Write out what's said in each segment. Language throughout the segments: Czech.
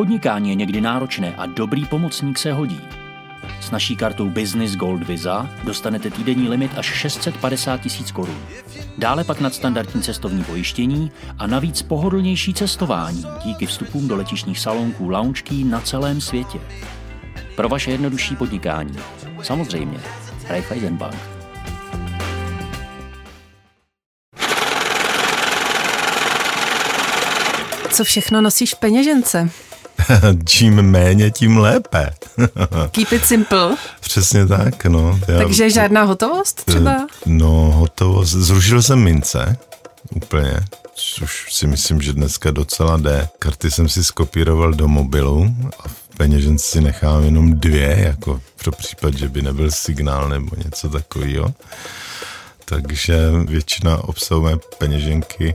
Podnikání je někdy náročné a dobrý pomocník se hodí. S naší kartou Business Gold Visa dostanete týdenní limit až 650 tisíc korun. Dále pak nadstandardní cestovní pojištění a navíc pohodlnější cestování díky vstupům do letišních salonků lounge na celém světě. Pro vaše jednodušší podnikání. Samozřejmě. Raiffeisen Bank. Co všechno nosíš v peněžence? Čím méně, tím lépe. Keep it simple. Přesně tak, no. Já, Takže žádná hotovost třeba? No, hotovost. Zrušil jsem mince, úplně, už si myslím, že dneska docela jde. Karty jsem si skopíroval do mobilu a v peněžence si nechám jenom dvě, jako pro případ, že by nebyl signál nebo něco takového takže většina obsahu mé peněženky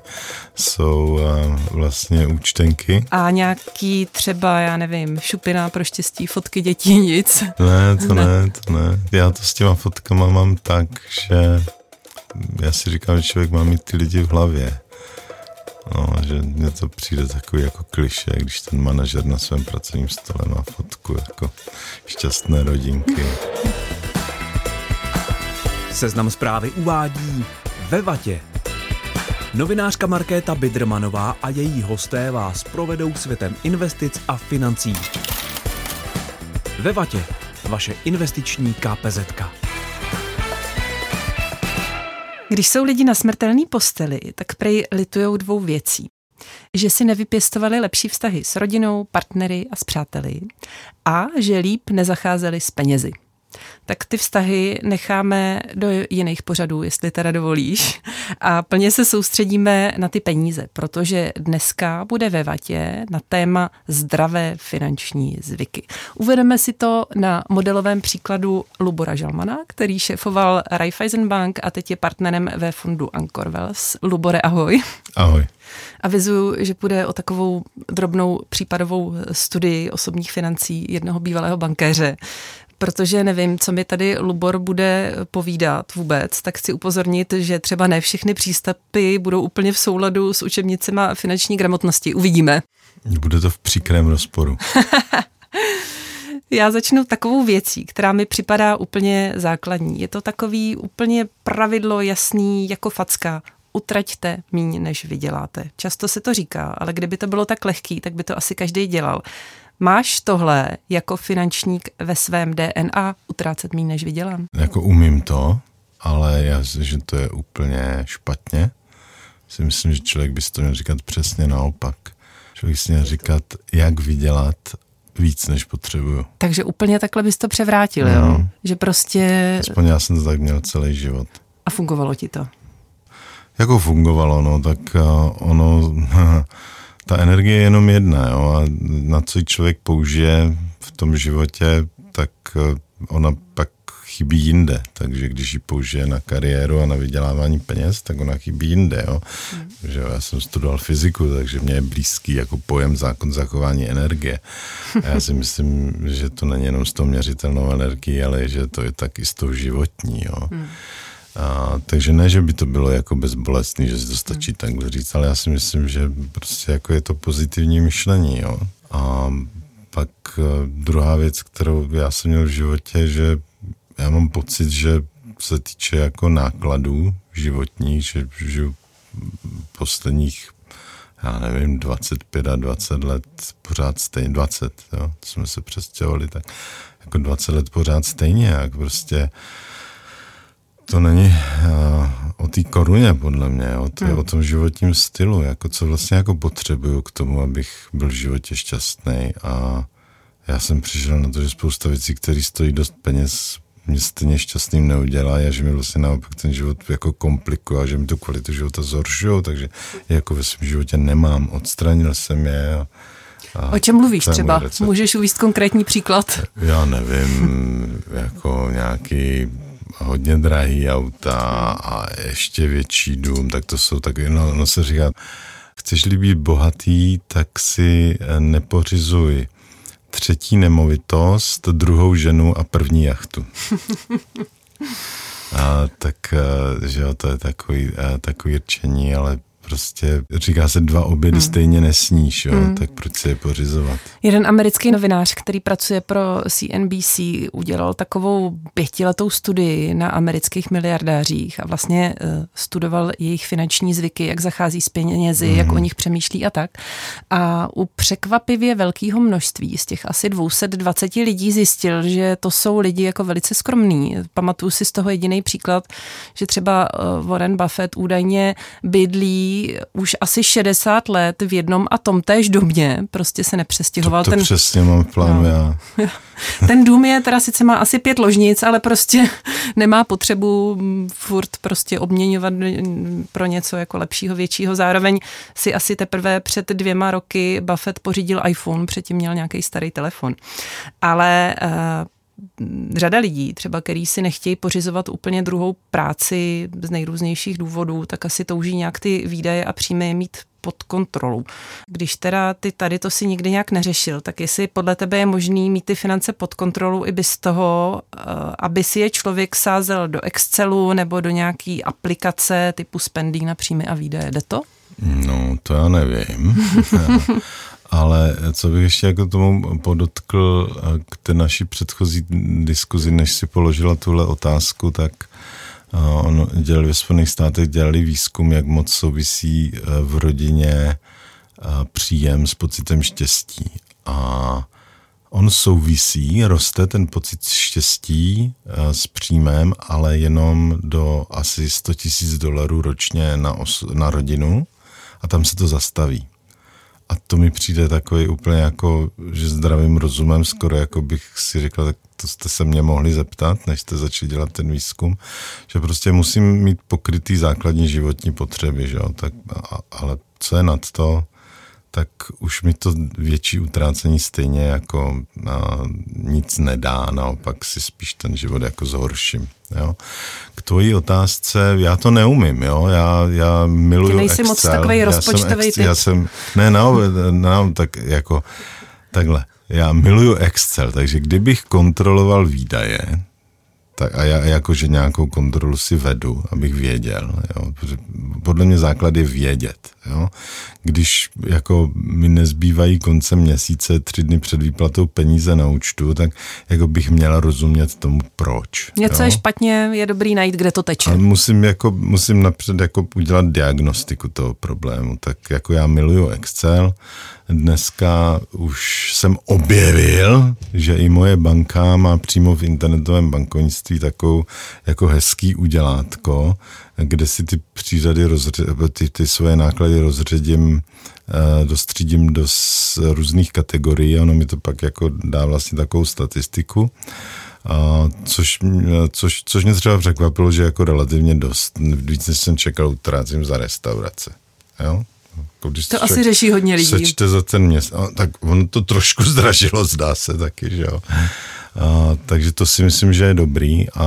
jsou uh, vlastně účtenky. A nějaký třeba, já nevím, šupina pro štěstí, fotky dětí, nic? Ne, to ne, ne to ne. Já to s těma fotkama mám tak, že já si říkám, že člověk má mít ty lidi v hlavě. No, že mně to přijde takový jako kliše, když ten manažer na svém pracovním stole má fotku jako šťastné rodinky. Seznam zprávy uvádí ve vatě. Novinářka Markéta Bidrmanová a její hosté vás provedou světem investic a financí. Ve vatě. Vaše investiční KPZka. Když jsou lidi na smrtelné posteli, tak prej litujou dvou věcí. Že si nevypěstovali lepší vztahy s rodinou, partnery a s přáteli a že líp nezacházeli s penězi tak ty vztahy necháme do jiných pořadů, jestli teda dovolíš. A plně se soustředíme na ty peníze, protože dneska bude ve Vatě na téma zdravé finanční zvyky. Uvedeme si to na modelovém příkladu Lubora Žalmana, který šéfoval Raiffeisen Bank a teď je partnerem ve fondu Anchor Wells. Lubore, ahoj. Ahoj. Avizuju, že půjde o takovou drobnou případovou studii osobních financí jednoho bývalého bankéře protože nevím, co mi tady Lubor bude povídat vůbec, tak chci upozornit, že třeba ne všechny přístupy budou úplně v souladu s učebnicema finanční gramotnosti. Uvidíme. Bude to v příkrém rozporu. Já začnu takovou věcí, která mi připadá úplně základní. Je to takový úplně pravidlo jasný jako facka. Utraťte míň, než vyděláte. Často se to říká, ale kdyby to bylo tak lehký, tak by to asi každý dělal. Máš tohle jako finančník ve svém DNA utrácet méně, než vydělám? Jako umím to, ale já si, že to je úplně špatně. Si myslím, že člověk by si to měl říkat přesně naopak. Člověk si měl říkat, jak vydělat víc, než potřebuju. Takže úplně takhle bys to převrátil, mm. jo? Že prostě... Aspoň já jsem to tak měl celý život. A fungovalo ti to? Jako fungovalo, no, tak uh, ono... ta energie je jenom jedna, jo, a na co člověk použije v tom životě, tak eh, ona pak chybí jinde. Takže když ji použije na kariéru a na vydělávání peněz, tak ona chybí jinde. Jo. Mm. Že já jsem studoval fyziku, takže mě je blízký jako pojem zákon zachování energie. A já si myslím, že to není jenom s tou měřitelnou energií, ale že to je taky s tou životní. Jo. Mm. A, takže ne, že by to bylo jako bezbolestný, že si to stačí hmm. takhle říct, ale já si myslím, že prostě jako je to pozitivní myšlení, jo. A pak uh, druhá věc, kterou já jsem měl v životě, že já mám pocit, že se týče jako nákladů životních, že žiju posledních já nevím, 25 a 20 let pořád stejně, 20, jo, jsme se přestěhovali, tak jako 20 let pořád stejně, jak prostě to není uh, o té koruně, podle mě, to je hmm. o tom životním stylu, jako co vlastně jako potřebuju k tomu, abych byl v životě šťastný a já jsem přišel na to, že spousta věcí, které stojí dost peněz, mě stejně šťastným neudělá a že mi vlastně naopak ten život jako komplikuje a že mi tu kvalitu života zhoršují, takže jako ve svém životě nemám. Odstranil jsem je a, a o čem mluvíš třeba? Můžeš uvést konkrétní příklad? Já nevím, jako nějaký hodně drahý auta a ještě větší dům, tak to jsou taky, no, no se říká, chceš-li být bohatý, tak si eh, nepořizuj třetí nemovitost, druhou ženu a první jachtu. A, tak, eh, že jo, to je takový, eh, takový rčení, ale prostě říká se dva obědy hmm. stejně nesníš, jo, hmm. tak proč si je pořizovat? Jeden americký novinář, který pracuje pro CNBC, udělal takovou pětiletou studii na amerických miliardářích a vlastně uh, studoval jejich finanční zvyky, jak zachází s penězi, hmm. jak o nich přemýšlí a tak. A u překvapivě velkého množství z těch asi 220 lidí zjistil, že to jsou lidi jako velice skromní. Pamatuju si z toho jediný příklad, že třeba uh, Warren Buffett údajně bydlí už asi 60 let v jednom a tom též domě, prostě se nepřestěhoval. To, to ten, přesně mám v plánu no. já. Ten dům je teda sice má asi pět ložnic, ale prostě nemá potřebu furt prostě obměňovat pro něco jako lepšího, většího. Zároveň si asi teprve před dvěma roky Buffett pořídil iPhone, předtím měl nějaký starý telefon. Ale uh, řada lidí, třeba který si nechtějí pořizovat úplně druhou práci z nejrůznějších důvodů, tak asi touží nějak ty výdaje a příjmy mít pod kontrolou. Když teda ty tady to si nikdy nějak neřešil, tak jestli podle tebe je možný mít ty finance pod kontrolou i bez toho, eh, aby si je člověk sázel do Excelu nebo do nějaký aplikace typu spending na příjmy a výdaje. Jde to? No, to já nevím. Ale co bych ještě jako tomu podotkl k té naší předchozí diskuzi, než si položila tuhle otázku, tak on dělali ve Spojených státech dělali výzkum, jak moc souvisí eh, v rodině příjem s pocitem štěstí. A on souvisí, roste ten pocit štěstí s příjmem, ale jenom do asi 100 tisíc dolarů ročně na, os- na rodinu a tam se to zastaví. A to mi přijde takový úplně jako, že zdravým rozumem, skoro jako bych si řekl, tak to jste se mě mohli zeptat, než jste začali dělat ten výzkum, že prostě musím mít pokrytý základní životní potřeby, že jo? Tak, ale co je nad to, tak už mi to větší utrácení stejně jako a, nic nedá, naopak si spíš ten život jako zhorším. Jo. K tvojí otázce, já to neumím, jo, já, já miluju Ty nejsi Excel. moc takový rozpočtový typ. Já jsem, ne, no, no, tak jako, takhle, já miluju Excel, takže kdybych kontroloval výdaje, tak a já jakože nějakou kontrolu si vedu, abych věděl. Jo? Podle mě základ je vědět. Jo? Když jako mi nezbývají koncem měsíce tři dny před výplatou peníze na účtu, tak jako bych měla rozumět tomu, proč. Něco jo? je špatně, je dobrý najít, kde to teče. A musím, jako, musím napřed jako udělat diagnostiku toho problému. Tak jako já miluju Excel, Dneska už jsem objevil, že i moje banka má přímo v internetovém bankovnictví takovou jako hezký udělátko, kde si ty přířady, rozře- ty, ty svoje náklady rozředím, eh, dostřídím do různých kategorií ono mi to pak jako dá vlastně takovou statistiku. A což, což, což mě třeba překvapilo, že jako relativně dost, víc než jsem čekal, utrácím za restaurace. Jo? Jako když to asi řeší hodně lidí. Sečte za ten měsíc. Tak ono to trošku zdražilo, zdá se taky, že jo. A, takže to si myslím, že je dobrý a,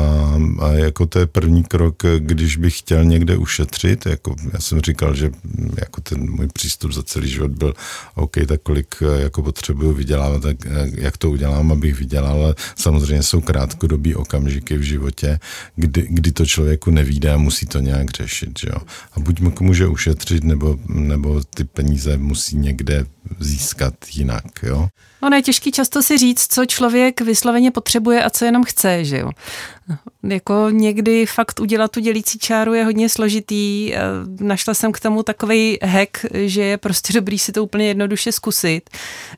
a jako to je první krok, když bych chtěl někde ušetřit, jako já jsem říkal, že jako ten můj přístup za celý život byl OK, tak kolik jako potřebuju vydělávat, tak jak to udělám, abych vydělal, ale samozřejmě jsou krátkodobí okamžiky v životě, kdy, kdy to člověku nevíde a musí to nějak řešit, že jo. A buď mu může ušetřit, nebo, nebo ty peníze musí někde získat jinak, jo. Ono je těžký často si říct, co člověk vysloveně potřebuje a co jenom chce, že jo. Jako někdy fakt udělat tu dělící čáru je hodně složitý. Našla jsem k tomu takový hack, že je prostě dobrý si to úplně jednoduše zkusit.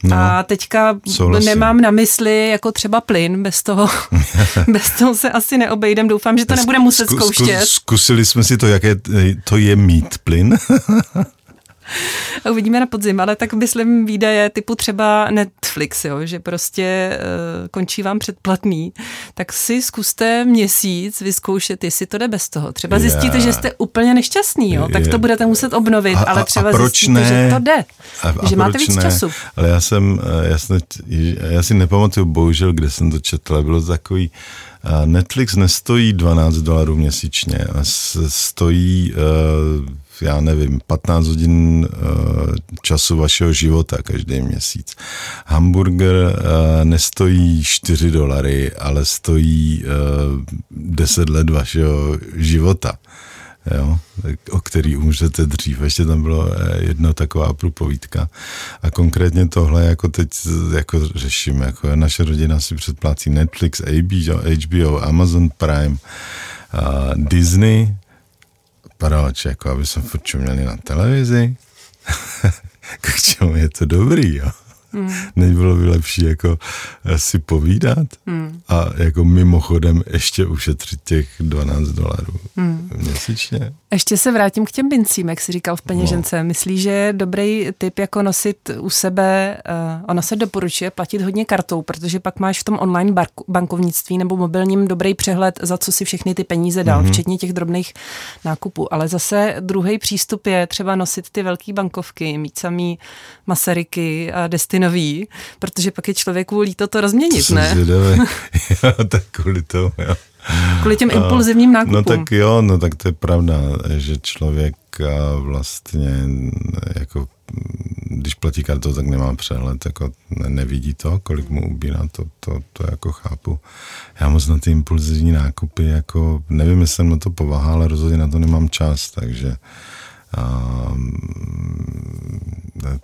No, a teďka souhlasím. nemám na mysli jako třeba plyn, bez toho, bez toho se asi neobejdem. Doufám, že to nebude muset zku, zkoušet. Zkusili jsme si to, jaké to je mít plyn. a uvidíme na podzim, ale tak myslím výdaje typu třeba Netflix, jo, že prostě uh, končí vám předplatný, tak si zkuste měsíc vyzkoušet, jestli to jde bez toho. Třeba yeah. zjistíte, že jste úplně nešťastný, jo, tak to budete muset obnovit, a, ale třeba a proč zjistíte, ne? že to jde, a, a že máte víc ne? času. Ale já jsem, eh, já, jsem, já si nepamatuju, bohužel, kde jsem to četl, bylo to takový, eh, Netflix nestojí 12 dolarů měsíčně, stojí uh, já nevím, 15 hodin uh, času vašeho života každý měsíc. Hamburger uh, nestojí 4 dolary, ale stojí uh, eh, 10 let vašeho života. jo, o který umřete dřív. Ještě tam bylo eh, jedna taková průpovídka. A konkrétně tohle jako teď jako řešíme. Jako naše rodina si předplácí Netflix, HBO, Amazon Prime, Disney. Proč? Jako aby jsme furt měli na televizi. K čemu je to dobrý, jo? Hmm. Nebylo by lepší jako eh, si povídat hmm. a jako mimochodem ještě ušetřit těch 12 dolarů hmm. měsíčně. Ještě se vrátím k těm bincím, jak jsi říkal v peněžence. No. Myslíš, že je dobrý typ jako nosit u sebe, uh, ono se doporučuje platit hodně kartou, protože pak máš v tom online bankovnictví nebo mobilním dobrý přehled, za co si všechny ty peníze dal, mm-hmm. včetně těch drobných nákupů. Ale zase druhý přístup je třeba nosit ty velké bankovky, mít samý Masaryky a Destinový, protože pak je člověku líto to rozměnit, to ne? jo, tak kvůli tomu, jo. Kvůli těm impulzivním nákupům. No tak jo, no tak to je pravda, že člověk vlastně jako když platí kartou, tak nemá přehled, jako nevidí to, kolik mu ubírá, to, to, to jako chápu. Já moc na ty impulzivní nákupy, jako nevím, jestli jsem na to povaha, ale rozhodně na to nemám čas, takže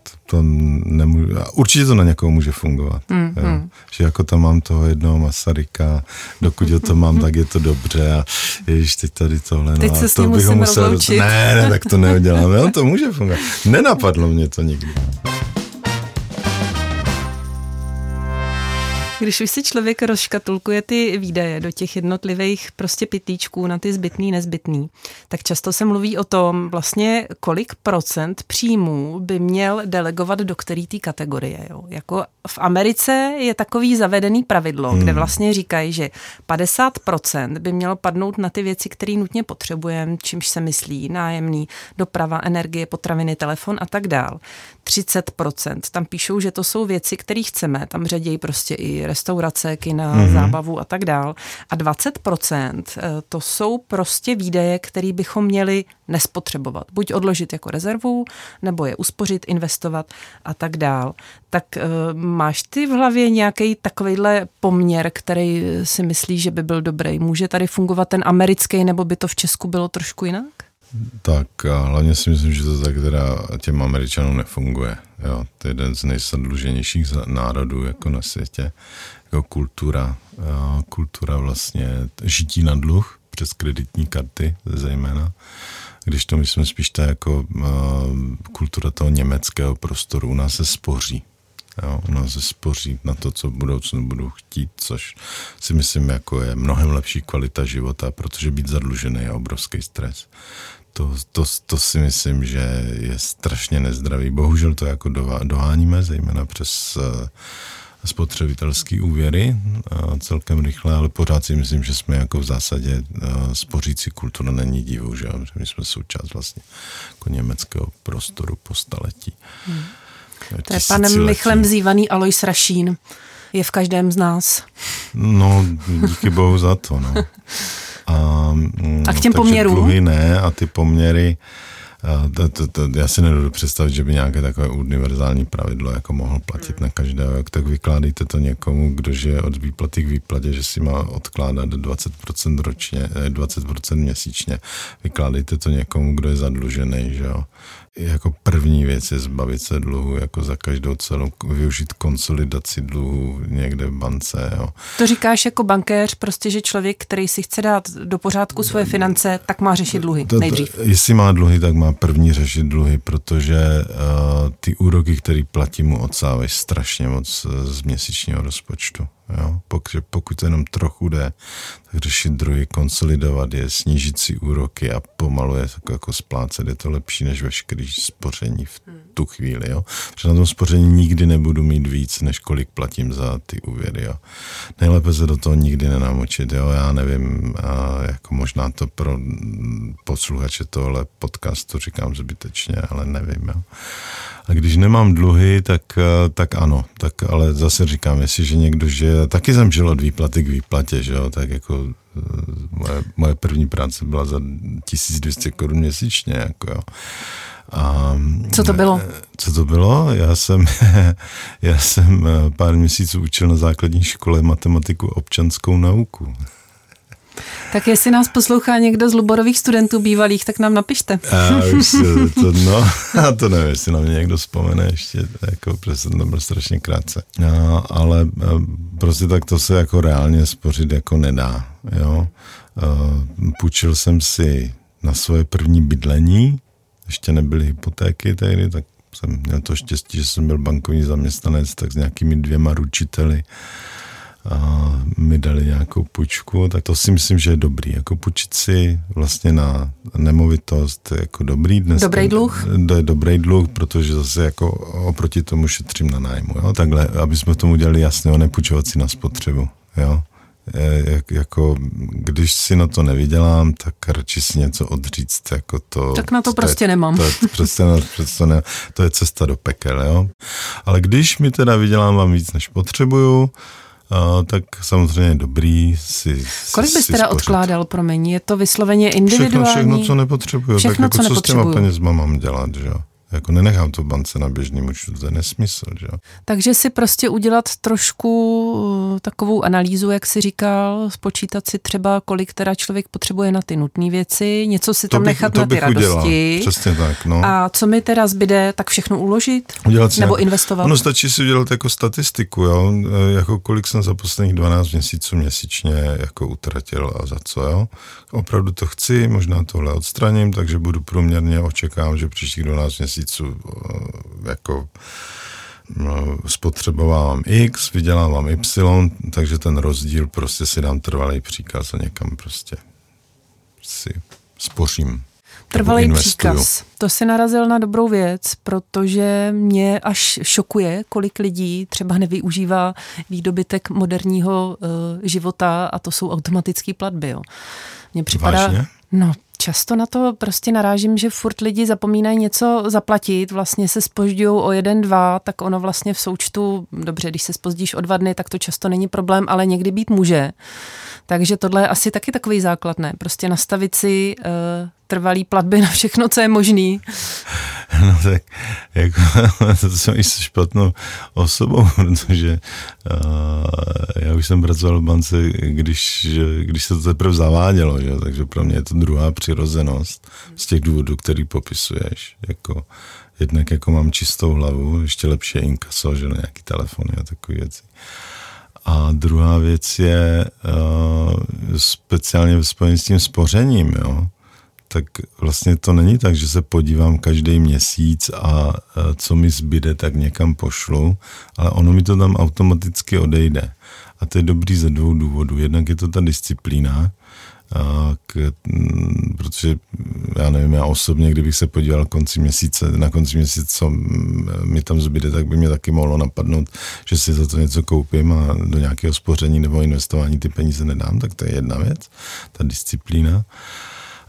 to, to nemůže, určitě to na někoho může fungovat. Mm, jo. Mm. Že jako tam mám toho jednoho Masaryka, dokud ho to mám, tak je to dobře a ježiš, teď tady tohle. No, teď se a to bych ho musel... Rozloučit. Ne, ne, tak to neudělám. Jo, to může fungovat. Nenapadlo mě to nikdy. Když už si člověk rozškatulkuje ty výdaje do těch jednotlivých prostě pitlíčků na ty zbytný, nezbytný, tak často se mluví o tom vlastně, kolik procent příjmů by měl delegovat do který té kategorie. Jo. Jako v Americe je takový zavedený pravidlo, hmm. kde vlastně říkají, že 50% by mělo padnout na ty věci, které nutně potřebujeme, čímž se myslí nájemný, doprava, energie, potraviny, telefon a tak dál. 30%. Tam píšou, že to jsou věci, které chceme. Tam ředějí prostě i restaurace, kina, mm-hmm. zábavu a tak dál. A 20% eh, to jsou prostě výdaje, které bychom měli nespotřebovat. Buď odložit jako rezervu, nebo je uspořit, investovat a tak dál. Tak uh, máš ty v hlavě nějaký takovýhle poměr, který si myslíš, že by byl dobrý? Může tady fungovat ten americký, nebo by to v Česku bylo trošku jinak? Tak a hlavně si myslím, že to tak teda těm Američanům nefunguje. Jo, to je jeden z nejsadluženějších národů jako na světě. Jako kultura, kultura vlastně žití na dluh přes kreditní karty zejména. Když to myslím spíš ta jako uh, kultura toho německého prostoru. U nás se spoří. Jo, u nás se spoří na to, co v budoucnu budu chtít, což si myslím, jako je mnohem lepší kvalita života, protože být zadlužený je obrovský stres to, to, to si myslím, že je strašně nezdravý. Bohužel to jako doháníme, zejména přes uh, spotřebitelské úvěry uh, celkem rychle, ale pořád si myslím, že jsme jako v zásadě uh, spořící kultura není divu, že, že my jsme součást vlastně jako německého prostoru po staletí. Hmm. To je panem Michlem zývaný Alois Rašín. Je v každém z nás. No, díky bohu za to, no. A, a k těm poměrům? dluhy ne a ty poměry, to, to, to, já si nedodu představit, že by nějaké takové univerzální pravidlo jako mohl platit na každého. Tak vykládejte to někomu, kdo žije od výplaty k výplatě, že si má odkládat 20% ročně, 20% eh, měsíčně. Vykládejte to někomu, kdo je zadlužený, že jo jako první věc je zbavit se dluhu, jako za každou cenu využít konsolidaci dluhu někde v bance. Jo. To říkáš jako bankéř, prostě, že člověk, který si chce dát do pořádku svoje finance, tak má řešit dluhy to, to, nejdřív. Jestli má dluhy, tak má první řešit dluhy, protože uh, ty úroky, které platí, mu odsávají strašně moc z měsíčního rozpočtu. Jo? Pokud, pokud to jenom trochu jde, tak řešit druhy, konsolidovat je, snížit si úroky a pomalu je jako, jako splácet. Je to lepší než veškerý spoření v tu chvíli. Jo? Protože na tom spoření nikdy nebudu mít víc, než kolik platím za ty úvěry. Jo? Nejlépe se do toho nikdy nenamočit. Jo? Já nevím, a jako možná to pro posluchače tohle podcastu říkám zbytečně, ale nevím. Jo? A když nemám dluhy, tak, eh, tak ano. Tak, ale zase říkám, jestliže někdo že taky jsem žil od výplaty k výplatě, že jo, tak jako eh, moje, moje první práce byla za 1200 korun měsíčně, jako jo. A, co to bylo? Eh, co to bylo? Já jsem, já jsem pár měsíců učil na základní škole matematiku občanskou nauku. Tak jestli nás poslouchá někdo z Luborových studentů bývalých, tak nám napište. A už to, no, a to nevím, jestli na mě někdo vzpomene ještě, jako, protože to byl strašně krátce. No, ale prostě tak to se jako reálně spořit jako nedá, jo. Půjčil jsem si na svoje první bydlení, ještě nebyly hypotéky tehdy, tak jsem měl to štěstí, že jsem byl bankovní zaměstnanec, tak s nějakými dvěma ručiteli a mi dali nějakou půjčku, tak to si myslím, že je dobrý. Jako půjčit si vlastně na nemovitost je jako dobrý. Dnes dobrý dluh? To je dobrý dluh, protože zase jako oproti tomu šetřím na nájmu. Jo? Takhle, aby jsme tomu dělali jasně, nepůjčovat si na spotřebu. Jo? jak, jako, když si na to nevydělám, tak radši si něco odříct. Jako to, tak na to, to prostě je, nemám. To, je, prostě, prostě ne, to je cesta do pekel. Jo? Ale když mi teda vydělám víc, než potřebuju, Uh, tak samozřejmě dobrý si Kolik bys si teda spořit. odkládal, promiň? Je to vysloveně individuální? Všechno, všechno, co nepotřebuju. Všechno, tak jako co, co s těma penězma mám dělat, že jo? Jako nenechám to bance na běžným účtu, to je nesmysl. Že? Takže si prostě udělat trošku uh, takovou analýzu, jak si říkal, spočítat si třeba, kolik teda člověk potřebuje na ty nutné věci, něco si tam bych, nechat to na ty radosti. Udělal. Přesně tak, no. A co mi teda zbyde, tak všechno uložit? Udělat si Nebo nějak, investovat? Ono stačí si udělat jako statistiku, jo? E, jako kolik jsem za posledních 12 měsíců měsíčně jako utratil a za co, jo? Opravdu to chci, možná tohle odstraním, takže budu průměrně očekávám, že příštích 12 měsíců jako no, spotřebovávám X, vydělávám Y, takže ten rozdíl prostě si dám trvalý příkaz a někam prostě si spořím. Trvalý příkaz. To si narazil na dobrou věc, protože mě až šokuje, kolik lidí třeba nevyužívá výdobytek moderního uh, života a to jsou automatické platby. Jo. Mně připadá, Vážně? No, často na to prostě narážím, že furt lidi zapomínají něco zaplatit, vlastně se spožďují o jeden, dva, tak ono vlastně v součtu, dobře, když se spozdíš o dva dny, tak to často není problém, ale někdy být může. Takže tohle je asi taky takový základ, ne? Prostě nastavit si uh, trvalý platby na všechno, co je možný. No tak, jako, to jsem i špatnou osobou, protože uh, já už jsem pracoval v bance, když, když se to teprve zavádělo, že? takže pro mě je to druhá přirozenost z těch důvodů, který popisuješ. Jako, jednak jako mám čistou hlavu, ještě lepší je inkaso, že nějaký telefony a takové věci. A druhá věc je uh, speciálně spojený s tím spořením, jo tak vlastně to není tak, že se podívám každý měsíc a co mi zbyde, tak někam pošlu, ale ono mi to tam automaticky odejde. A to je dobrý ze dvou důvodů. Jednak je to ta disciplína, k, protože já nevím, já osobně, kdybych se podíval konci měsíce, na konci měsíce, co mi tam zbyde, tak by mě taky mohlo napadnout, že si za to něco koupím a do nějakého spoření nebo investování ty peníze nedám, tak to je jedna věc, ta disciplína.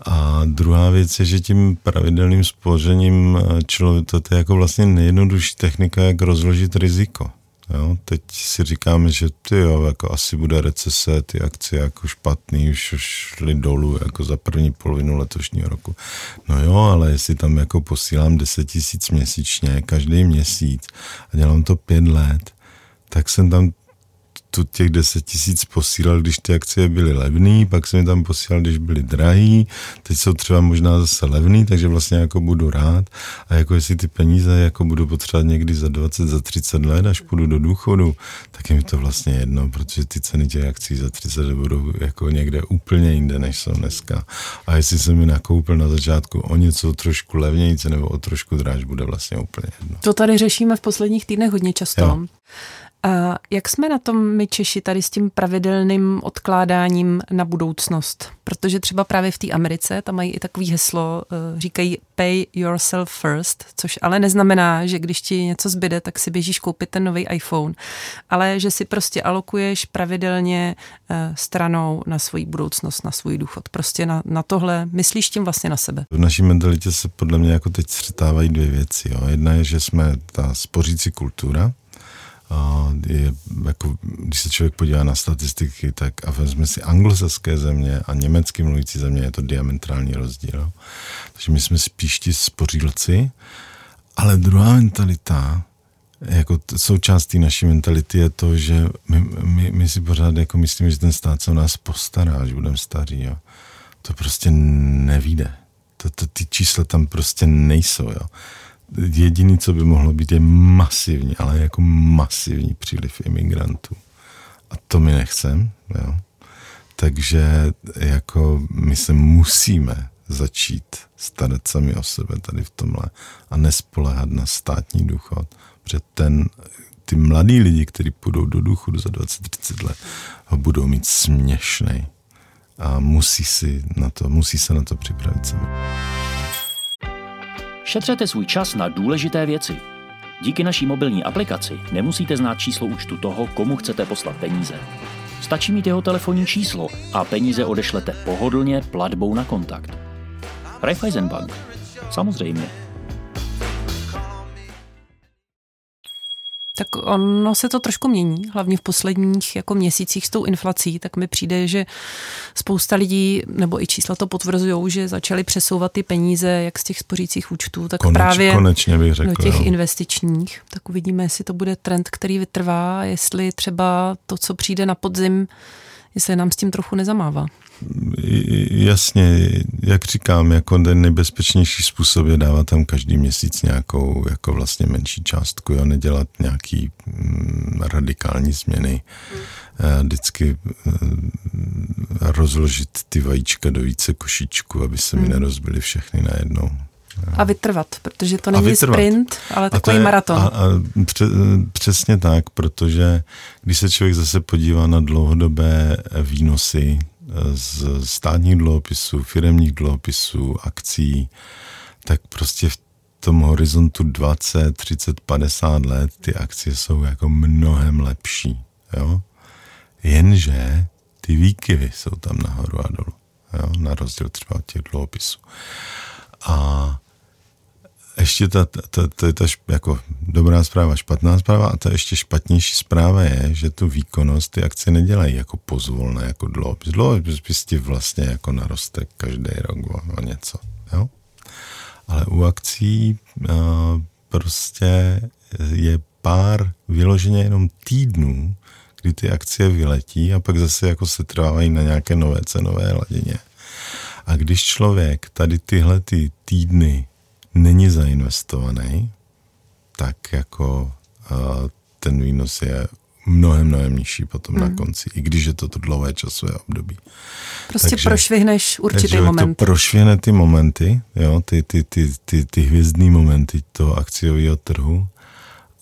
A druhá věc je, že tím pravidelným spořením člověk, to je jako vlastně nejjednodušší technika, jak rozložit riziko. Jo, teď si říkáme, že ty jo, jako asi bude recese, ty akcie jako špatný, už šly dolů jako za první polovinu letošního roku. No jo, ale jestli tam jako posílám 10 tisíc měsíčně, každý měsíc a dělám to pět let, tak jsem tam tu těch 10 tisíc posílal, když ty akcie byly levný, pak jsem je tam posílal, když byly drahý, teď jsou třeba možná zase levný, takže vlastně jako budu rád a jako jestli ty peníze jako budu potřebovat někdy za 20, za 30 let, až půjdu do důchodu, tak je mi to vlastně jedno, protože ty ceny těch akcí za 30 let budou jako někde úplně jinde, než jsou dneska. A jestli jsem mi nakoupil na začátku o něco trošku levnějce nebo o trošku dráž, bude vlastně úplně jedno. To tady řešíme v posledních týdnech hodně často. Jo. A jak jsme na tom my Češi tady s tím pravidelným odkládáním na budoucnost? Protože třeba právě v té Americe tam mají i takový heslo, eh, říkají pay yourself first, což ale neznamená, že když ti něco zbyde, tak si běžíš koupit ten nový iPhone, ale že si prostě alokuješ pravidelně eh, stranou na svoji budoucnost, na svůj důchod. Prostě na, na tohle myslíš tím vlastně na sebe. V naší mentalitě se podle mě jako teď střetávají dvě věci. Jo. Jedna je, že jsme ta spořící kultura, je, jako, když se člověk podívá na statistiky, tak a vezme si anglosaské země a německy mluvící země, je to diametrální rozdíl. Takže my jsme spíš ti spořílci, ale druhá mentalita jako t- součástí naší mentality je to, že my, my, my si pořád jako myslíme, že ten stát se o nás postará, že budeme staří. Jo. To prostě nevíde. To, to, ty čísla tam prostě nejsou. Jo. Jediný, co by mohlo být, je masivní, ale jako masivní příliv imigrantů. A to my nechcem. Jo. Takže jako my se musíme začít starat sami o sebe tady v tomhle a nespolehat na státní důchod, protože ten, ty mladí lidi, kteří půjdou do důchodu za 20-30 let, ho budou mít směšný a musí, si na to, musí se na to připravit sami. Šetřete svůj čas na důležité věci. Díky naší mobilní aplikaci nemusíte znát číslo účtu toho, komu chcete poslat peníze. Stačí mít jeho telefonní číslo a peníze odešlete pohodlně platbou na kontakt. Raiffeisenbank. Samozřejmě. Tak ono se to trošku mění, hlavně v posledních jako měsících s tou inflací, tak mi přijde, že spousta lidí, nebo i čísla to potvrzují, že začali přesouvat ty peníze jak z těch spořících účtů, tak Koneč, právě konečně bych řekl, do těch jo. investičních. Tak uvidíme, jestli to bude trend, který vytrvá, jestli třeba to, co přijde na podzim, jestli nám s tím trochu nezamává. Jasně, jak říkám, jako ten nejbezpečnější způsob je dávat tam každý měsíc nějakou jako vlastně menší částku, jo, nedělat nějaký mm, radikální změny. Mm. Vždycky mm, rozložit ty vajíčka do více košíčku, aby se mi Hmm. nerozbily všechny najednou. A vytrvat, protože to A není sprint, ale A takový to je- maraton. A, a pře, přesně tak, protože když se člověk zase podívá na dlouhodobé výnosy z státních dluhopisů, firemních dluhopisů, akcí, tak prostě v tom horizontu 20, 30, 50 let ty akcie jsou jako mnohem lepší. Jo? Jenže ty výkyvy jsou tam nahoru a dolů. Jo? Na rozdíl třeba od těch dluhopisů. Ještě ta, ta, ta, ta šp, jako dobrá zpráva, špatná zpráva a ta ještě špatnější zpráva je, že tu výkonnost ty akcie nedělají jako pozvolné, jako dluhopis. Dluhopis ti vlastně jako naroste každý rok o, o něco. Jo? Ale u akcí a, prostě je pár vyloženě jenom týdnů, kdy ty akcie vyletí a pak zase jako se trvávají na nějaké nové cenové hladině. A když člověk tady tyhle ty týdny není zainvestovaný, tak jako uh, ten výnos je mnohem, mnohem nižší potom hmm. na konci, i když je to to dlouhé časové období. Prostě takže- prošvihneš určitý Takže moment. to prošvěne ty momenty, jo, ty, ty, ty, ty, ty hvězdný momenty toho akciového trhu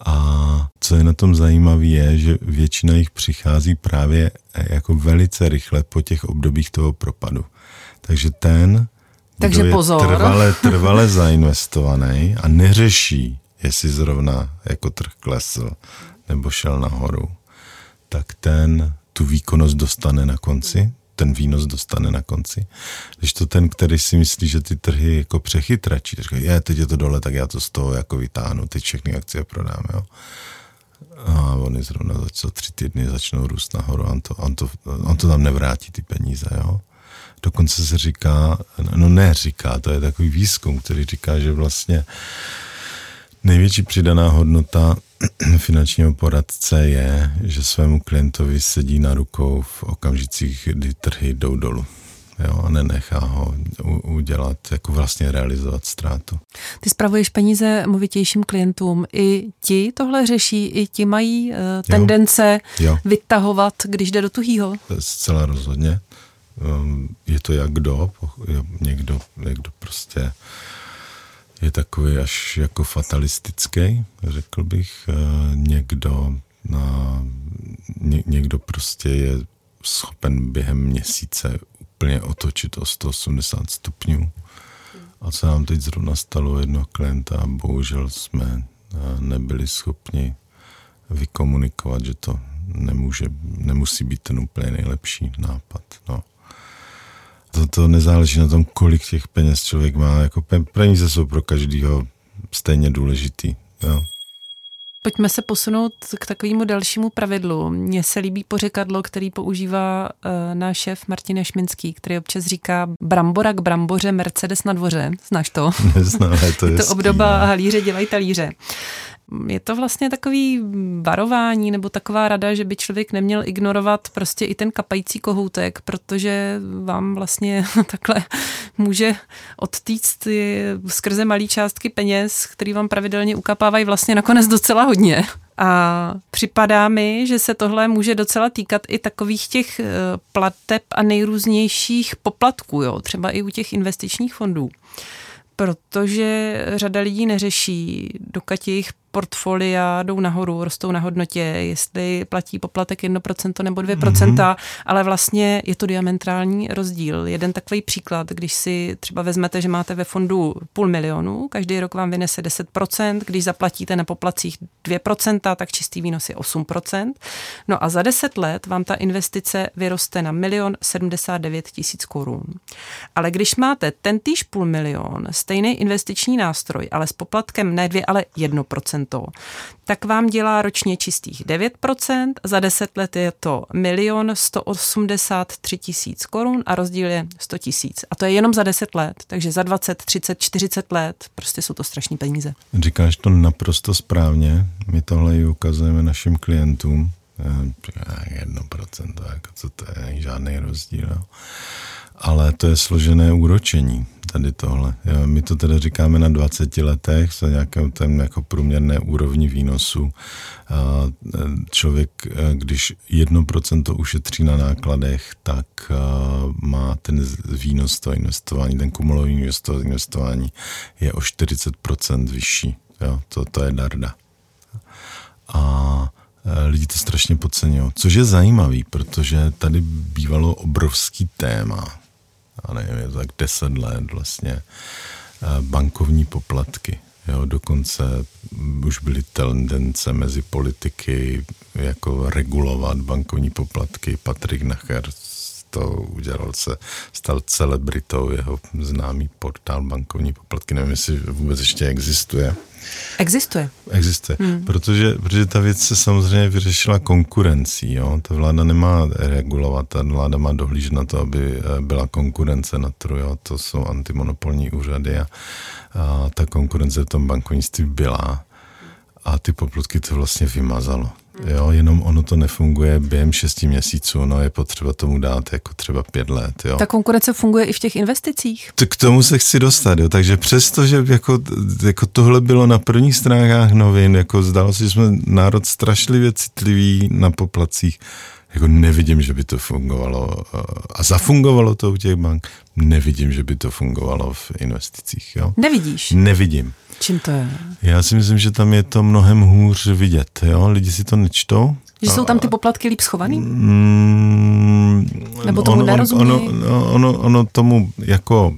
a co je na tom zajímavé je, že většina jich přichází právě jako velice rychle po těch obdobích toho propadu. Takže ten, Takže kdo je pozor. trvale, trvale zainvestovaný a neřeší, jestli zrovna jako trh klesl nebo šel nahoru, tak ten tu výkonnost dostane na konci, ten výnos dostane na konci. Když to ten, který si myslí, že ty trhy jako přechytračí, říká, je, teď je to dole, tak já to z toho jako vytáhnu, teď všechny akcie prodám, jo. A oni zrovna za tři týdny začnou růst nahoru, on to, on to, on to tam nevrátí ty peníze, jo. Dokonce se říká, no ne říká, to je takový výzkum, který říká, že vlastně největší přidaná hodnota finančního poradce je, že svému klientovi sedí na rukou v okamžicích, kdy trhy jdou dolů. Jo, a nenechá ho udělat, jako vlastně realizovat ztrátu. Ty spravuješ peníze movitějším klientům. I ti tohle řeší, i ti mají uh, tendence Jo. vytahovat, když jde do tuhýho. Zcela rozhodně. Um, Je to jak kdo, někdo, někdo prostě je takový až jako fatalistický, řekl bych. Eh, Někdo, na, ně, někdo prostě je schopen během měsíce úplně otočit o 180 stupňů. A co nám teď zrovna stalo u jednoho klienta, bohužel jsme eh, nebyli schopni vykomunikovat, že to nemůže, nemusí být ten úplně nejlepší nápad. No. To, to nezáleží na tom, kolik těch peněz člověk má. Jako pe- peníze jsou pro každého stejně důležitý. Jo. Pojďme se posunout k takovému dalšímu pravidlu. Mně se líbí pořekadlo, který používá uh, náš šéf Martin Šminský, který občas říká brambora k bramboře, Mercedes na dvoře. Znáš to? Neznám, to je Je to hezký, obdoba no. halíře dělají talíře. Je to vlastně takový varování nebo taková rada, že by člověk neměl ignorovat prostě i ten kapající kohoutek, protože vám vlastně takhle může odtýct skrze malý částky peněz, který vám pravidelně ukapávají vlastně nakonec docela hodně. A připadá mi, že se tohle může docela týkat i takových těch eh, plateb a nejrůznějších poplatků, jo, třeba i u těch investičních fondů protože řada lidí neřeší, dokud jejich portfolia jdou nahoru, rostou na hodnotě, jestli platí poplatek 1% nebo 2%, mm-hmm. ale vlastně je to diametrální rozdíl. Jeden takový příklad, když si třeba vezmete, že máte ve fondu půl milionu, každý rok vám vynese 10%, když zaplatíte na poplacích 2%, tak čistý výnos je 8%. No a za 10 let vám ta investice vyroste na milion 79 tisíc korun. Ale když máte ten týž půl milion, stejný investiční nástroj, ale s poplatkem ne 2, ale 1%, tak vám dělá ročně čistých 9%, za 10 let je to milion 183 tisíc korun a rozdíl je 100 tisíc. A to je jenom za 10 let, takže za 20, 30, 40 let prostě jsou to strašní peníze. Říkáš to naprosto správně, my tohle i ukazujeme našim klientům, 1%, jako co to je, žádný rozdíl. Ale to je složené úročení tady tohle. Jo, my to teda říkáme na 20 letech za nějakém ten jako průměrné úrovni výnosu. A e, člověk, e, když 1% ušetří na nákladech, tak e, má ten výnos toho investování, ten kumulový výnos toho investování je o 40% vyšší. Jo, to, to je darda. A lidi to strašně podceňují. Což je zajímavý, protože tady bývalo obrovský téma já nevím, je to tak deset let vlastně, bankovní poplatky. Jo, dokonce už byly tendence mezi politiky jako regulovat bankovní poplatky. Patrik Nacher to udělal se, stal celebritou, jeho známý portál bankovní poplatky, nevím, jestli vůbec ještě existuje. Existuje. Existuje, hmm. protože, protože ta věc se samozřejmě vyřešila konkurencí. Jo? Ta vláda nemá regulovat, ta vláda má dohlížet na to, aby eh, byla konkurence na trhu. Jo? To jsou antimonopolní úřady a, a ta konkurence v tom bankovnictví byla a ty poplatky to vlastně vymazalo. Jo, jenom ono to nefunguje během šesti měsíců, no je potřeba tomu dát jako třeba pět let. Jo. Ta konkurence funguje i v těch investicích? To, k tomu se chci dostat, jo. takže přesto, že jako, jako tohle bylo na prvních stránkách novin, jako zdálo se, že jsme národ strašlivě citlivý na poplacích, jako nevidím, že by to fungovalo a zafungovalo to u těch bank, nevidím, že by to fungovalo v investicích. Jo? Nevidíš? Nevidím. Čím to je? Já si myslím, že tam je to mnohem hůř vidět. Jo? Lidi si to nečtou. Že jsou tam ty poplatky líp schovaný? Mm, Nebo tomu ono, nerozumí? Ono, ono, ono, ono tomu jako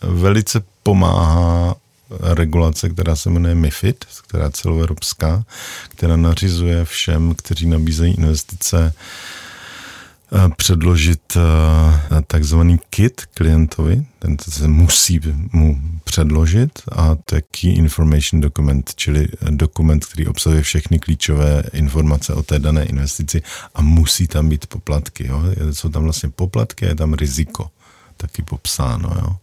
velice pomáhá regulace, která se jmenuje MIFID, která je celoevropská, která nařizuje všem, kteří nabízejí investice, předložit eh, takzvaný kit klientovi, ten se musí mu předložit a to je Key Information Document, čili dokument, který obsahuje všechny klíčové informace o té dané investici a musí tam být poplatky. Jo? Jsou tam vlastně poplatky a je tam riziko taky popsáno. Jo?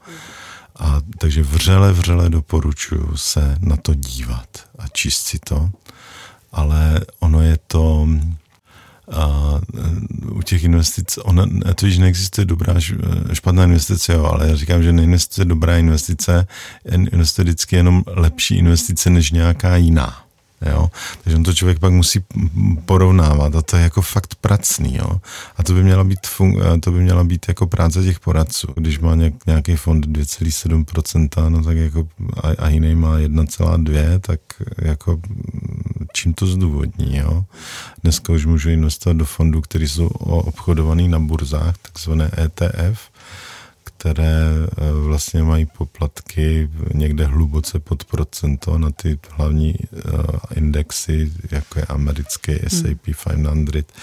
A takže vřele, vřele doporučuji se na to dívat a číst si to, ale ono je to a u těch investic, ona, to již neexistuje dobrá, špatná investice, jo, ale já říkám, že neinvestuje dobrá investice, investuje vždycky jenom lepší investice než nějaká jiná. Jo? Takže on to člověk pak musí porovnávat a to je jako fakt pracný. Jo? A to by měla být, fun- to by měla být jako práce těch poradců. Když má nějak, nějaký fond 2,7%, no tak jako a, a jiný má 1,2, tak jako čím to zdůvodní. Jo? Dneska už můžu investovat do fondů, které jsou obchodované na burzách, takzvané ETF, které eh, vlastně mají poplatky někde hluboce pod procento na ty hlavní uh, indexy, jako je americký S&P 500,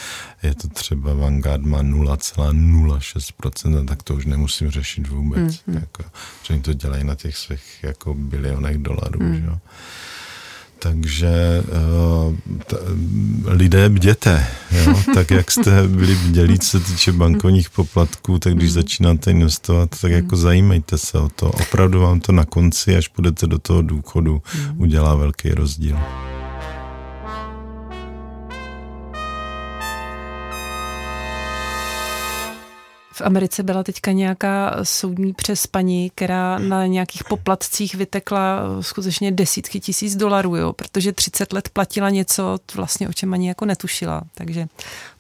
je to třeba Vanguard má 0,06%, tak to už nemusím řešit vůbec. Hmm. Jako, že oni to dělají na těch svých jako bilionech dolarů. Hmm. Že? Takže uh, t- lidé bděte, jo? tak jak jste byli bdělí, co se týče bankovních poplatků, tak když mm. začínáte investovat, tak jako mm. zajímejte se o to. Opravdu vám to na konci, až půjdete do toho důchodu, mm. udělá velký rozdíl. V Americe byla teďka nějaká soudní přes paní, která na nějakých poplatcích vytekla skutečně desítky tisíc dolarů, jo, protože 30 let platila něco, vlastně o čem ani jako netušila. Takže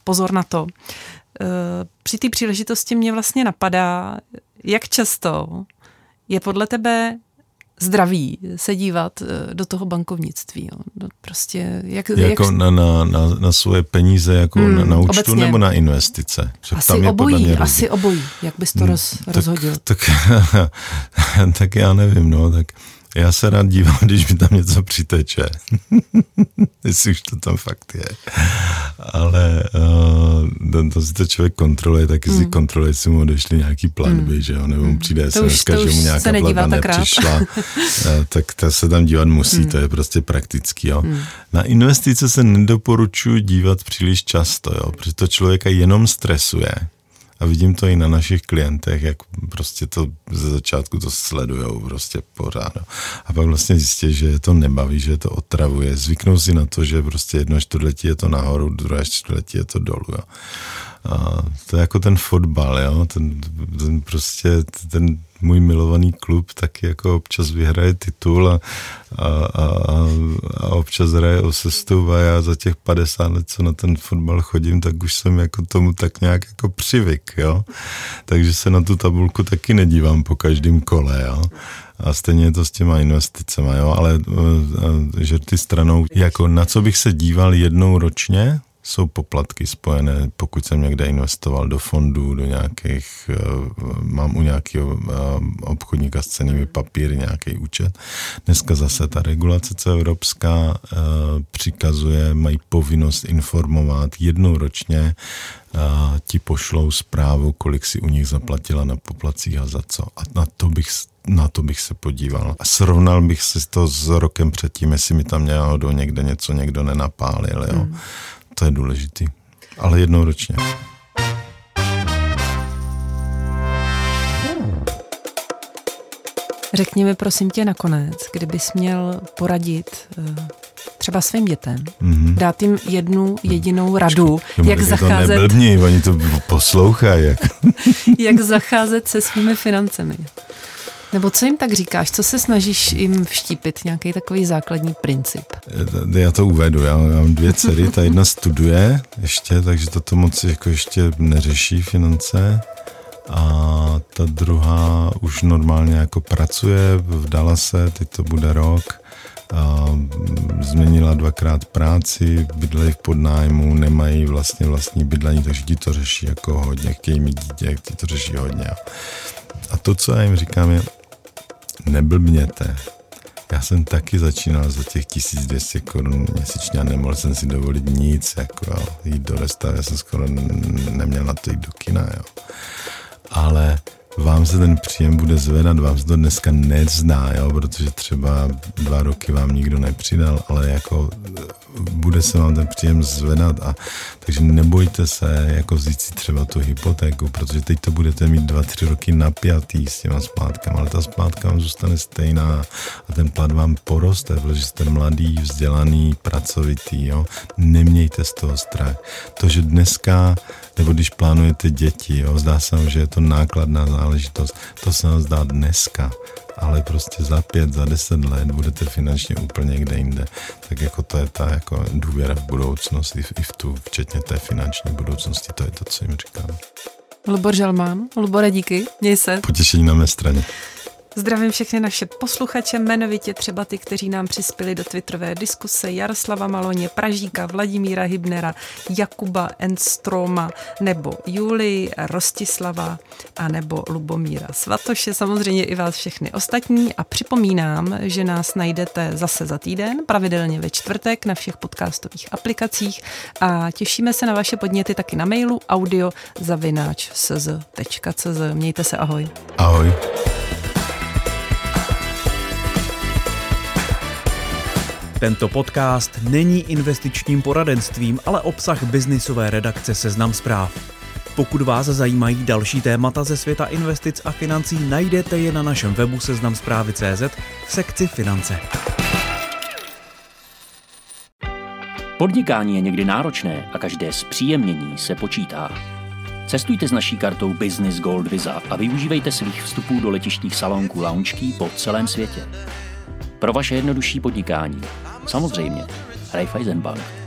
pozor na to. Eh, při té příležitosti mě vlastně napadá, jak často je podle tebe zdraví se dívat eh, do toho bankovnictví. Jo. Prostě jak, jako jak... Na, na, na, na svoje peníze jako hmm, na, na účtu obecně. nebo na investice? Asi tam je obojí, mě asi obojí. Jak bys to hmm, roz, tak, rozhodil? Tak, tak já nevím, no, tak já se rád dívám, když mi tam něco přiteče. Jestli už to tam fakt je. Ale uh, to, to si to člověk kontroluje, taky mm. si hmm. kontroluje, jestli mu odešly nějaký platby, mm. že jo, nebo mu hmm. přijde SMS, že mu nějaká platba nepřišla. Eh, tak to se tam dívat musí, mm. to je prostě praktický. Jo. Mm. Na investice se nedoporučuji dívat příliš často, jo, protože to člověka jenom stresuje a vidím to i na našich klientech, jak prostě to ze začátku to sledujou prostě pořád. No. A pak vlastně zjistí, že je to nebaví, že je to otravuje. Zvyknou si na to, že prostě jedno čtvrtletí je to nahoru, druhé čtvrtletí je to dolů. Jo. A to je jako ten fotbal, jo? Ten, ten prostě ten můj milovaný klub taky jako občas vyhraje titul a, a, a, a občas hraje o sestup a já za těch 50 let, co na ten fotbal chodím, tak už jsem jako tomu tak nějak jako přivyk, jo. Takže se na tu tabulku taky nedívám po každém kole, jo. A stejně je to s těma investicemi, jo, ale že ty stranou, jako na co bych se díval jednou ročně, jsou poplatky spojené, pokud jsem někde investoval do fondů, do nějakých, eh, mám u nějakého eh, obchodníka s cenými papíry nějaký účet. Dneska zase ta regulace, co evropská, eh, přikazuje, mají povinnost informovat jednou ročně, ti pošlou zprávu, kolik si u nich zaplatila na poplacích a za co. A na to bych na to bych se podíval. A srovnal bych si to s rokem předtím, jestli mi tam do někde něco někdo nenapálil. Jo. Hmm to je důležitý. Ale jednou ročně. Řekni mi prosím tě nakonec, kdybys měl poradit eh, třeba svým dětem, mm-hmm. dát jim jednu jedinou radu, Počkej, jak zacházet... To neblbni, oni to poslouchají. Jak... jak zacházet se svými financemi. Nebo co jim tak říkáš? Co se snažíš jim vštípit? Nějaký takový základní princip? Já to uvedu. Já mám dvě dcery, ta jedna studuje ještě, takže toto moc jako ještě neřeší finance. A ta druhá už normálně jako pracuje, vdala se, teď to bude rok. A změnila dvakrát práci, bydlejí v podnájmu, nemají vlastně vlastní bydlení, takže ti to řeší jako hodně, chtějí mít dítě, ti to řeší hodně. A to, co já jim říkám, je, neblbněte. Já jsem taky začínal za těch 1200 korun měsíčně a nemohl jsem si dovolit nic, jako jo, jít do restaurace, jsem skoro neměl na to jít do kina, jo. Ale vám se ten příjem bude zvedat, vám se to dneska nezná, jo, protože třeba dva roky vám nikdo nepřidal, ale jako bude se vám ten příjem zvedat a takže nebojte se jako vzít si třeba tu hypotéku, protože teď to budete mít dva, tři roky napjatý s těma splátkami, ale ta splátka vám zůstane stejná a ten plat vám poroste, protože jste mladý, vzdělaný, pracovitý, jo. Nemějte z toho strach. To, že dneska nebo když plánujete děti, jo, zdá se vám, že je to nákladná záležitost, to se vám zdá dneska, ale prostě za pět, za deset let budete finančně úplně někde jinde. Tak jako to je ta jako důvěra v budoucnost, i v, i v tu, včetně té finanční budoucnosti, to je to, co jim říkám. Lubor Žalmán, Lubore díky, měj se. Potěšení na mé straně. Zdravím všechny naše posluchače, jmenovitě třeba ty, kteří nám přispěli do twitterové diskuse Jaroslava Maloně, Pražíka, Vladimíra Hybnera, Jakuba Enstroma, nebo Julii Rostislava a nebo Lubomíra Svatoše, samozřejmě i vás všechny ostatní a připomínám, že nás najdete zase za týden, pravidelně ve čtvrtek na všech podcastových aplikacích a těšíme se na vaše podněty taky na mailu audio zavináč.cz. Mějte se, ahoj. Ahoj. Tento podcast není investičním poradenstvím, ale obsah biznisové redakce Seznam zpráv. Pokud vás zajímají další témata ze světa investic a financí, najdete je na našem webu seznamzprávy.cz v sekci finance. Podnikání je někdy náročné a každé zpříjemnění se počítá. Cestujte s naší kartou Business Gold Visa a využívejte svých vstupů do letištních salonků lounge po celém světě. Pro vaše jednodušší podnikání. Samozřejmě. Raiffeisenbank.